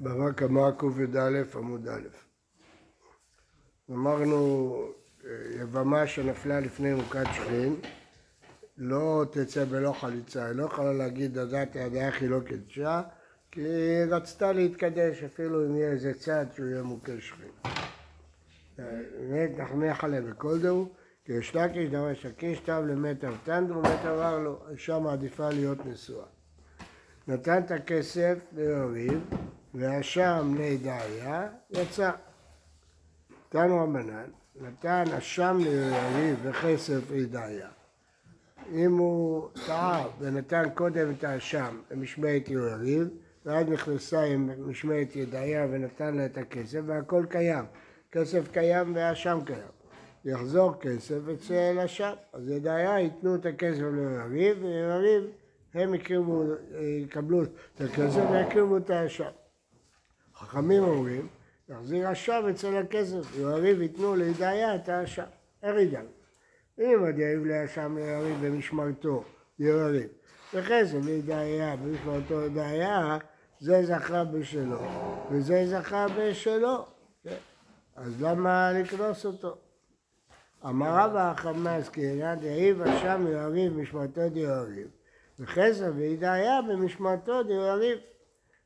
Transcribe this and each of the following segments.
בבא קמא קי"א עמוד א'. אמרנו, יבמה שנפלה לפני מוכת שכין, לא תצא בלא חליצה, היא לא יכולה להגיד דדת ידיה היא לא קידשה, כי היא רצתה להתקדש אפילו אם יהיה איזה צד שהוא יהיה מוכה שכין. באמת נחמך עליה בכל דהו, כי יש לקיש דרש הקיש תב למת אבטנדרו מת עבר לו, האישה מעדיפה להיות נשואה. נתן את הכסף ליריב והשם לידעיה, יצא. תנו רבנן, נתן אשם ליריב וכסף לידעיה. אם הוא טעה ונתן קודם את האשם למשמעת יריב, ואז נכנסה עם משמעת ידעיה ונתן לה את הכסף, והכל קיים. כסף קיים והאשם קיים. יחזור כסף אצל אשם. אז ידעיה ייתנו את הכסף ליריב, ויריב הם יקבלו את הכסף ויקריבו את האשם. חכמים אומרים, יחזיר אשם אצל הכסף, יריב ייתנו לידעיה את האשם. איך ידענו? אם עוד יריב לאשם ליריב במשמרתו, יריב, וכסף לידעיה במשמרתו לידעיה, זה זכה בשלו, וזה זכה בשלו. כן? אז למה לקנוס אותו? אמר רבא חמאס כי אינה דהיב אשם יריב משמרתו דיריב, וכסף וידעיה במשמרתו דיריב.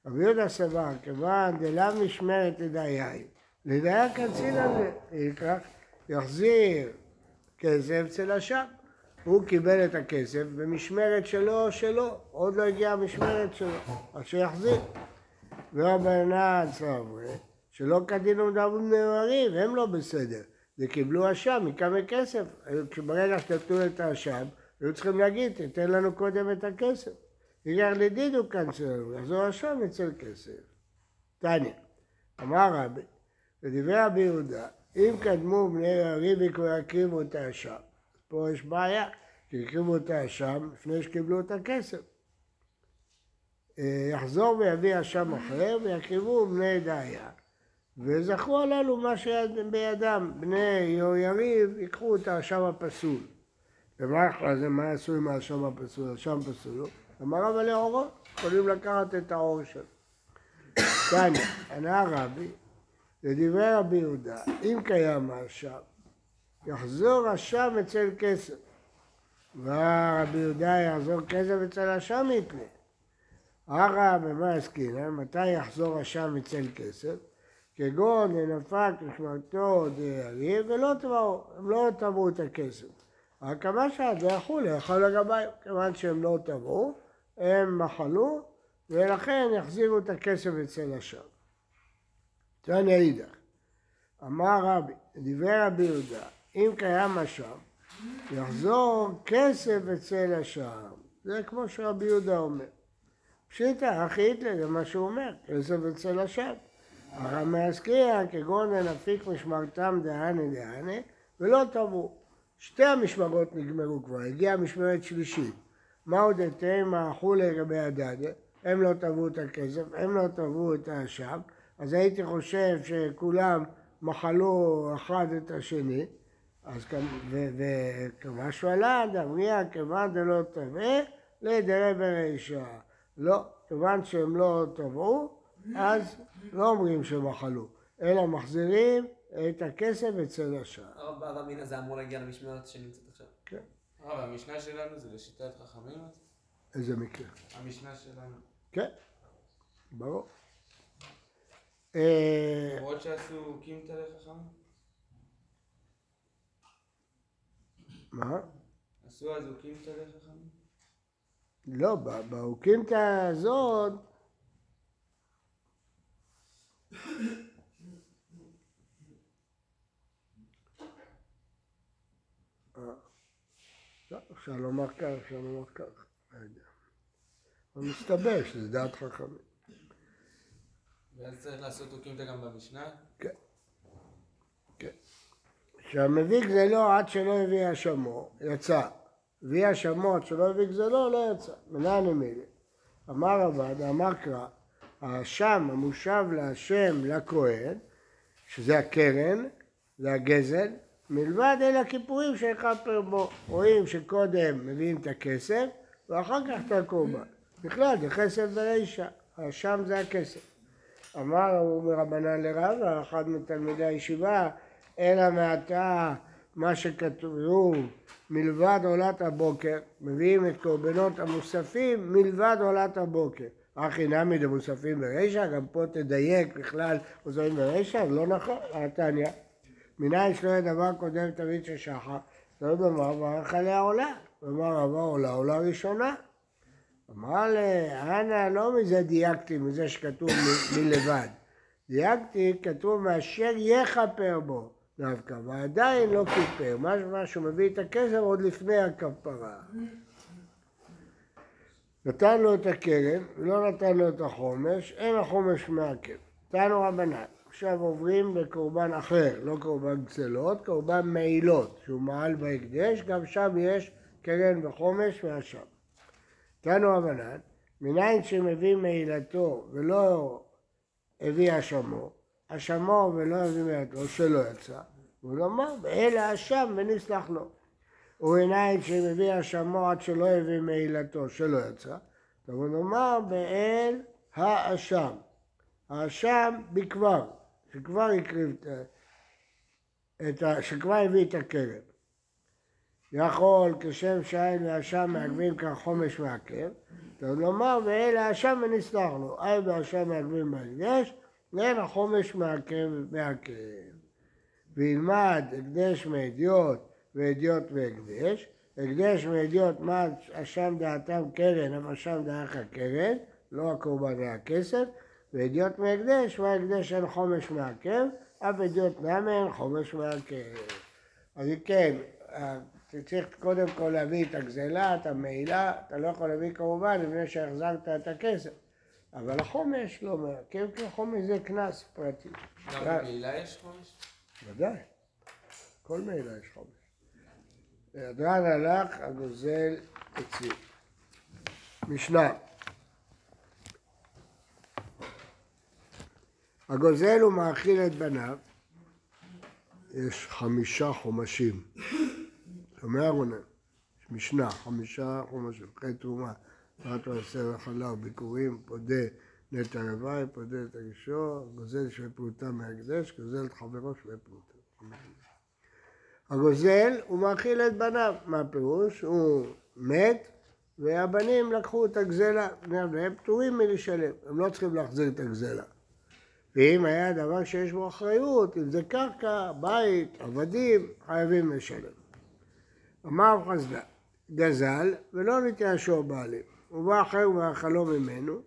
רבי יהודה סבר, כיוון דלאו משמרת לדייי, לדייר קצין הזה, יקרח, יחזיר כסף אצל השם. הוא קיבל את הכסף במשמרת שלו שלו, עוד לא הגיעה המשמרת שלו, אז שיחזיר. ורבנן סברי, שלא כדין ומדברים נאמרים, הם לא בסדר. זה קיבלו אשם מכמה כסף. ברגע שנתנו את האשם, היו צריכים להגיד, תתן לנו קודם את הכסף. הגיע לדידו כאן שלנו, יחזור השם אצל כסף. תניא, אמר רבי, ודברי רבי יהודה, אם קדמו בני יריב וכבר יקריבו את האשם, פה יש בעיה, כי הקריבו את האשם לפני שקיבלו את הכסף. יחזור ויביא אשם אחר ויקריבו בני דעיה. וזכו הללו מה שבידם, בני יריב ייקחו את האשם הפסול. ומה אחרי זה, מה יעשו עם האשם הפסול? האשם פסול, אמר רבא לאורו, יכולים לקחת את האור שלו. תניא, ענה רבי, לדברי רבי יהודה, אם קיים האשם, יחזור אשם אצל כסף. ורבי יהודה יחזור כסף אצל אשם יתלה. הרע במה עסקינן, מתי יחזור אשם אצל כסף? כגון דנפק משמעתו דיריב ולא תבעו, הם לא תבעו את הכסף. רק כמה שעה זה יחול, יכול לגבי, כיוון שהם לא תבעו, הם מחלו, ולכן יחזירו את הכסף אצל השם. תניא אידך, אמר רבי, דברי רבי יהודה, אם קיים אשם, יחזור כסף אצל השם. זה כמו שרבי יהודה אומר. פשיטא, אחי היטלר, זה מה שהוא אומר, כסף אצל השם. הרמי הזכייה, כגון הנפיק משמרתם דהנה דהנה, ולא תבעו. שתי המשמרות נגמרו כבר, הגיעה משמרת שלישית. מה עוד אתם האחו לגבי הדדה? הם לא תבעו את הכסף, הם לא תבעו את האשם, אז הייתי חושב שכולם מחלו אחד את השני, אז וכמה שואלד, אמריה כיוון דלא תבעה, לדרי ברישה. לא, כיוון שהם לא תבעו, אז לא אומרים שמחלו, אלא מחזירים את הכסף אצל השאר. הרב באב אמינא זה אמור להגיע למשמרת שנמצאת עכשיו. כן. הרב, המשנה שלנו זה לשיטת חכמים? איזה מקרה? המשנה שלנו. כן, ברור. אה, למרות שעשו קימתא לחכמים? מה? עשו אז קימתא לחכמים? לא, באוקימתא הזאת... אה, לא, אפשר לומר כך, אפשר לומר כך, לא יודע. אבל מסתבר שזה דעת חכמים. ואז צריך לעשות קימתא גם במשנה? כן. כן. שהמביק זה לא עד שלא הביא אשמו, יצא. הביא אשמו עד שלא הביא גזלו, לא יצא. מנהל נמילי. אמר רבד, אמר קרא, האשם המושב להשם לכהן, שזה הקרן, זה הגזל, מלבד אלה הכיפורים שיכפר בו. רואים שקודם מביאים את הכסף, ואחר כך את הקורבן. בכלל זה כסף ורישה, האשם זה הכסף. אמר הוא מרבנן לרבה, אחד מתלמידי הישיבה, אלא מעתה מה שכתבו מלבד עולת הבוקר, מביאים את קורבנות המוספים מלבד עולת הבוקר. הכי נמי דמוספים ברישא, גם פה תדייק בכלל מוספים ברישא, לא נכון, התניא. מנין שלא יהיה דבר קודם תמיד של שחר, לא במר ברך עליה עולה, אמר רבה עולה עולה ראשונה. אמר לי, אנא לא מזה דייקתי, מזה שכתוב מלבד. דייקתי, כתוב מאשר יכפר בו דווקא, ועדיין לא כיפר, משמע שהוא מביא את הכסף עוד לפני הכפרה. נתן לו את הקרן, לא נתן לו את החומש, אין החומש מעכב. תנו רבנן, עכשיו עוברים לקורבן אחר, לא קורבן גזלות, קורבן מעילות, שהוא מעל בהקדש, גם שם יש קרן וחומש מהשם. תנו רבנן, מניין שמביא מעילתו ולא הביא אשמו, אשמו ולא הביא מעילתו שלא יצא, הוא לומר, באלה האשם ונסלח לו. ומניין שמביא אשמו עד שלא הביא מעילתו שלא יצא, הוא נאמר באל האשם. האשם בכבר, שכבר הקריב את ה-. שכבר הביא את הקרן. יכול כשם שאין לאשם מעכבים כחומש מעכב, טוב לומר ואל האשם ונסלח לו, אין באשם מעכבים בהקדש, ואין החומש מעכב מעכב. וילמד הקדש מאדיוט ואדיוט והקדש, הקדש מאדיוט מה אשם דעתם קרן, אף אשם דעך קרן, לא הקורבן היה ואדיוט מהקדש, וההקדש אין חומש מעכב, אף אדיוט נמי אין חומש מעכב. אז אם כן, אה, אתה צריך קודם כל להביא את הגזלה, את המעילה, אתה לא יכול להביא כמובן לפני שהחזרת את הכסף. אבל החומש לא מעכב, כי החומש זה קנס פרטי. גם. בקהילה יש חומש? ודאי, כל מעילה יש חומש. הדרן הלך, הגוזל הציל. משנה. הגוזל הוא מאכיל את בניו, יש חמישה חומשים. שומע רונן? משנה, חמישה חומשים, אחרי תרומה, פרט ועשר וחלב, ביקורים, פודה נטע רוואי, פודה את הגישור, גוזל שווה פרוטה מהקדש, גוזל את חברו שווה פרוטה. הגוזל הוא מאכיל את בניו, מה הפירוש? הוא מת והבנים לקחו את הגזלה, הבנים פטורים מלשלם, הם לא צריכים להחזיר את הגזלה. ואם היה דבר שיש בו אחריות, אם זה קרקע, בית, עבדים, חייבים לשלם. אמר חסדה, גזל ולא נתייאשו הבעלים. הוא בא אחר ואכלו ממנו,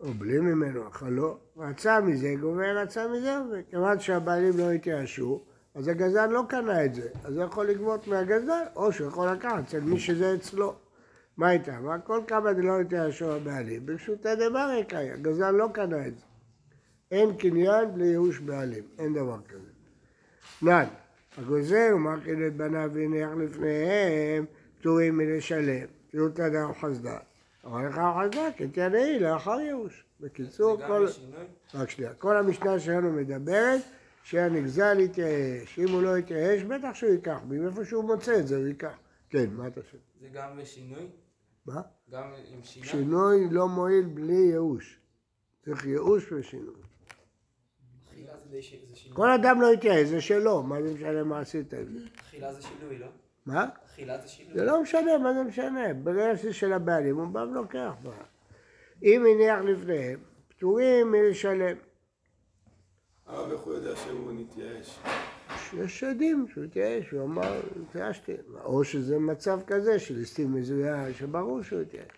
או בלי ממנו אכלו, רצה מזה גובה, רצה מזה, וכיוון שהבעלים לא התייאשו, אז הגזל לא קנה את זה, אז הוא יכול לגבות מהגזל, או שהוא יכול לקחת אצל מי שזה אצלו. מה איתה? כל כמה דלא התייאשו הבעלים? ברשות הדבר יקאי, הגזל לא קנה את זה. אין קניין בלי ייאוש בעלים, אין דבר כזה. נן, הגוזל ומאכיל את בניו והניח לפניהם, פטורים מלשלם, פטרות אדם חסדה. אבל לך חסדה, כתנאי לאחר ייאוש. בקיצור, כל... רק שנייה. כל המשנה שלנו מדברת שהנגזל יתייאש. אם הוא לא יתייאש, בטח שהוא ייקח. מאיפה שהוא מוצא את זה, הוא ייקח. כן, מה אתה שואל? זה גם בשינוי? מה? גם עם שינה? שינוי לא מועיל בלי ייאוש. צריך ייאוש ושינוי. זה שינוי. כל אדם לא יתייאש, זה שלו. מה זה משנה מה עשית עם זה? אכילה זה שינוי, לא? מה? אכילה זה שינוי. זה לא משנה, מה זה משנה? ברגע שזה של הבעלים, הוא בא ולוקח בה. אם הניח לפניהם, פטורים מלשלם. הרב איך הוא יודע שהוא נתייאש? יש עדים שהוא התייאש, הוא אמר, התייאשתי. או שזה מצב כזה של ליסטים מזוהה, שברור שהוא התייאש.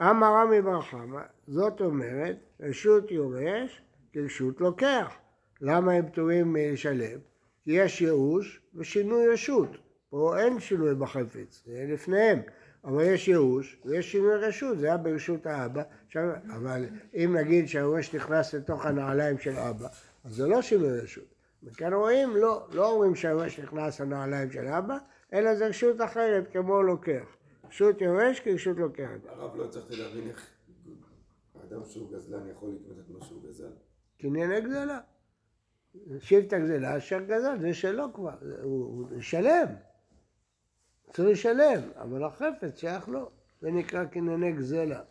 אמר רמי בר חמא, זאת אומרת, רשות יורש כרשות לוקח. למה הם פטורים מלשלם? כי יש ייאוש ושינוי רשות. פה אין שינוי בחפץ, זה לפניהם. אבל יש ייאוש ויש שינוי רשות, זה היה ברשות האבא. עכשיו, אבל אם נגיד שהיורש נכנס לתוך הנעליים של אבא, אז זה לא שינוי רשות. וכאן רואים, לא, לא אומרים שהיורש נכנס לנעליים של אבא, אלא זה רשות אחרת כמו לוקח. רשות יורש כרשות לוקח. הרב לא הצלחתי להבין איך האדם שהוא גזלן יכול לקנות את מה שהוא גזל. קנייני גזלה. שבט הגזלה אשר גזל, זה שלו כבר, הוא הוא ישלם. צריך לשלם, אבל החפץ שייך לו, זה נקרא קנייני גזלה.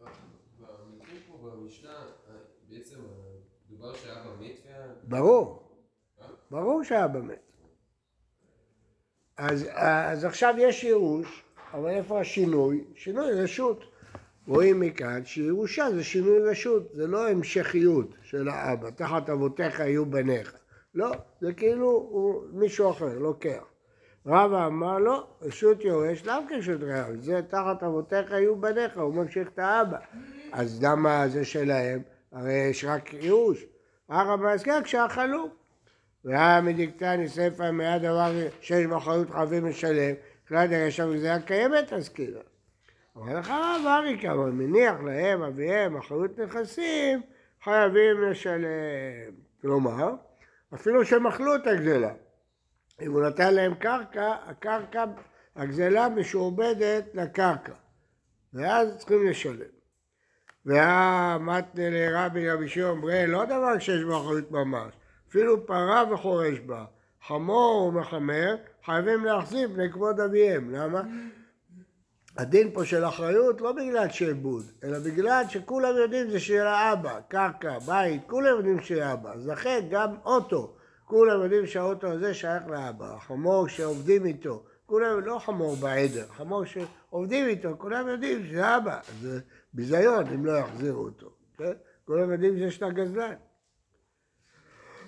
במקרים כמו במשנה, אה, בעצם אה, דובר שאבא מת. ברור, ברור שאבא מת. אז, אז עכשיו יש ייאוש, אבל איפה השינוי? שינוי רשות. רואים מכאן שירושה זה שינוי רשות, זה לא המשכיות של האבא, תחת אבותיך יהיו בניך. לא, זה כאילו הוא מישהו אחר, לוקח. רבא אמר לו, רשות יורש לאו כרשות רעיון, זה תחת אבותיך יהיו בניך, הוא ממשיך את האבא. אז למה זה שלהם? הרי יש רק ייאוש. הרב מסגר כשאכלו. והיה מדיקתני ספר מיד דבר שיש באחריות חייבים לשלם, כלל דרשם גזירה קיימת אז כאילו. אבל הרב אריק אמר, מניח להם אביהם אחריות נכסים, חייבים לשלם. כלומר, אפילו שהם אכלו את הגזלה. אם הוא נתן להם קרקע, הקרקע, הגזלה משועבדת לקרקע. ואז צריכים לשלם. והמתנה לרבי רבי שמעון ברי, לא דבר שיש בו אחריות ממש. אפילו פרה וחורש בה, חמור ומחמר, חייבים להחזיר בני כבוד אביהם. למה? הדין פה של אחריות לא בגלל שעבוד, אלא בגלל שכולם יודעים זה של האבא, קרקע, בית, כולם יודעים של האבא. אז לכן גם אוטו, כולם יודעים שהאוטו הזה שייך לאבא. החמור שעובדים איתו, כולם, לא חמור בעדר, חמור שעובדים איתו, כולם יודעים שזה אבא. זה ביזיון אם לא יחזירו אותו. כן? כולם יודעים שיש לה גזלן.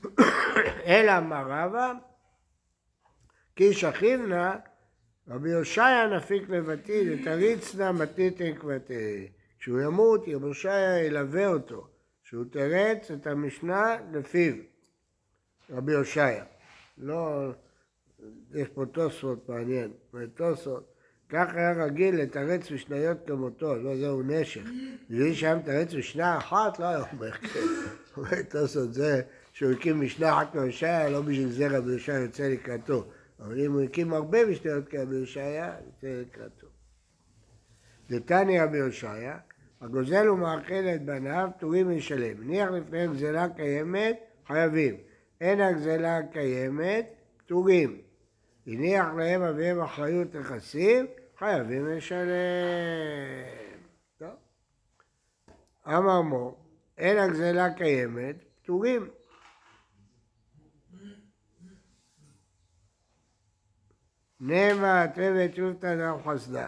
אלא אמר רבא, כי שכיבנה, רבי הושעיה נפיק לבתי, ותריץ נא מתית עקבתי. כשהוא ימות, רבי הושעיה ילווה אותו, שהוא תרץ את המשנה לפיו, רבי הושעיה. לא, יש פה תוספות מעניין, תוספות, כך היה רגיל לתרץ משניות כמותו, לא זהו נשך. בשביל שהיה מתרץ משנה אחת, לא היה אומר כן. תוספות זה שהוא הקים משנה אחת מהושעיה, לא בשביל זה רבי יושעיה יוצא לקראתו. אבל אם הוא הקים הרבה משניות כרבי יושעיה, יוצא לקראתו. דתני רבי יושעיה, הגוזל ומאכל את בניו, פטורים לשלם. הניח לפניהם גזלה קיימת, חייבים. אין הגזלה קיימת, פטורים. הניח להם אביהם אחריות נכסים, חייבים לשלם. טוב. אמר מור, אין הגזלה קיימת, פטורים. נמה תבת שופטא דרב חסדה.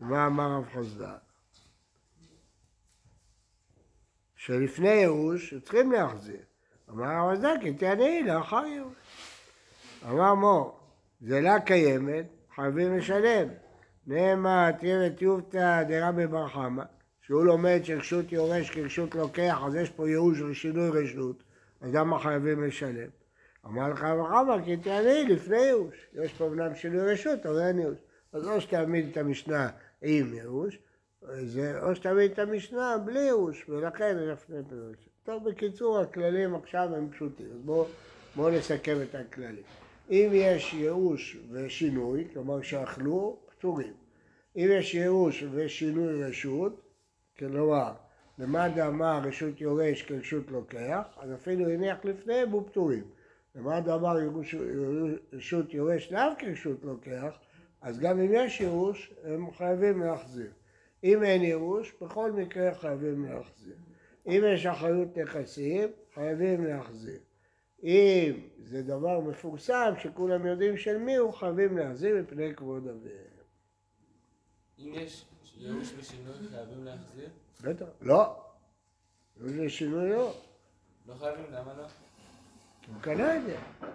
מה אמר רב חסדה? שלפני ייאוש צריכים להחזיר. אמר הרב חסדה כי תענה לאחר ייאוש. אמר מור, גזלה קיימת, חייבים לשלם. נאמר תיבת יופתא דרבי בר חמא, שהוא לומד שרשות יורש כרשות לוקח, אז יש פה ייאוש ושינוי רשות, אז למה חייבים לשלם? אמר לך וחמא כי תענה לפני ייאוש. יש פה אמנם שינוי רשות, אבל אין ייאוש. אז או שתעמיד את המשנה עם ייאוש, או שתעמיד את המשנה בלי ייאוש, ולכן לפני פירוש. טוב, בקיצור, הכללים עכשיו הם פשוטים, אז בואו בוא נסכם את הכללים. אם יש ייאוש ושינוי, כלומר שאכלו, פטורים. אם יש ייאוש ושינוי רשות, כלומר, למד אמר רשות יורש כרשות לוקח, אז אפילו הניח לפניהם הוא פטורים. למד אמר רשות יורש לאו כרשות לוקח, אז גם אם יש ייאוש, הם חייבים להחזיר. אם אין ייאוש, בכל מקרה חייבים להחזיר. אם יש אחריות נכסים, חייבים להחזיר. אם זה דבר מפורסם שכולם יודעים של מי הוא, חייבים להחזיר מפני כבוד אביהם. אם יש ייאוש ושינוי חייבים להחזיר? בטח. לא. ייאוש ושינוי לא. לא חייבים, למה לא? הוא קנה את זה. אה,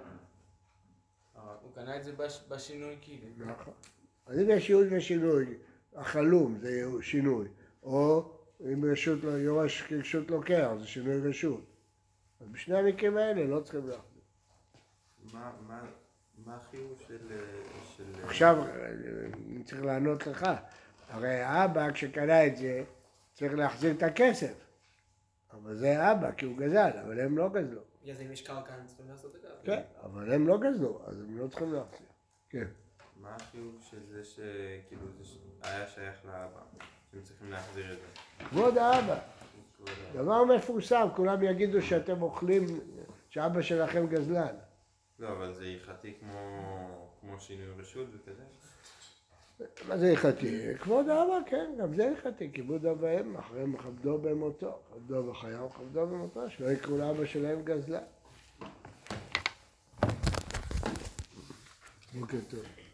הוא קנה את זה בש- בשינוי כאילו. נכון. אז אם יש ייאוש ושינוי, החלום זה שינוי, או אם רשות לא, יורש כרשות לוקח, זה שינוי רשות. אז בשני המקרים האלה לא צריכים להחזיר. מה, מה, מה החיוב של... של... עכשיו, אני צריך לענות לך. הרי האבא, כשקנה את זה, צריך להחזיר את הכסף. אבל זה האבא, כי הוא גזל, אבל הם לא גזלו. אז אם יש קרקע הם צריכים לעשות את זה. כן, אבל הם לא גזלו, אז הם לא צריכים להחזיר. כן. מה החיוב של זה שכאילו זה היה שייך לאבא? שהם צריכים להחזיר את זה. כבוד האבא. דבר מפורסם, כולם יגידו שאתם אוכלים, שאבא שלכם גזלן. לא, אבל זה הלכתי כמו שינוי רשות וכזה? מה זה הלכתי? כבוד האבא, כן, גם זה הלכתי, כיבוד אב ואם, אחריהם מכבדו במותו, כבדו בחייו, כבדו במותו, שלא יקראו לאבא שלהם גזלה. בוקר טוב.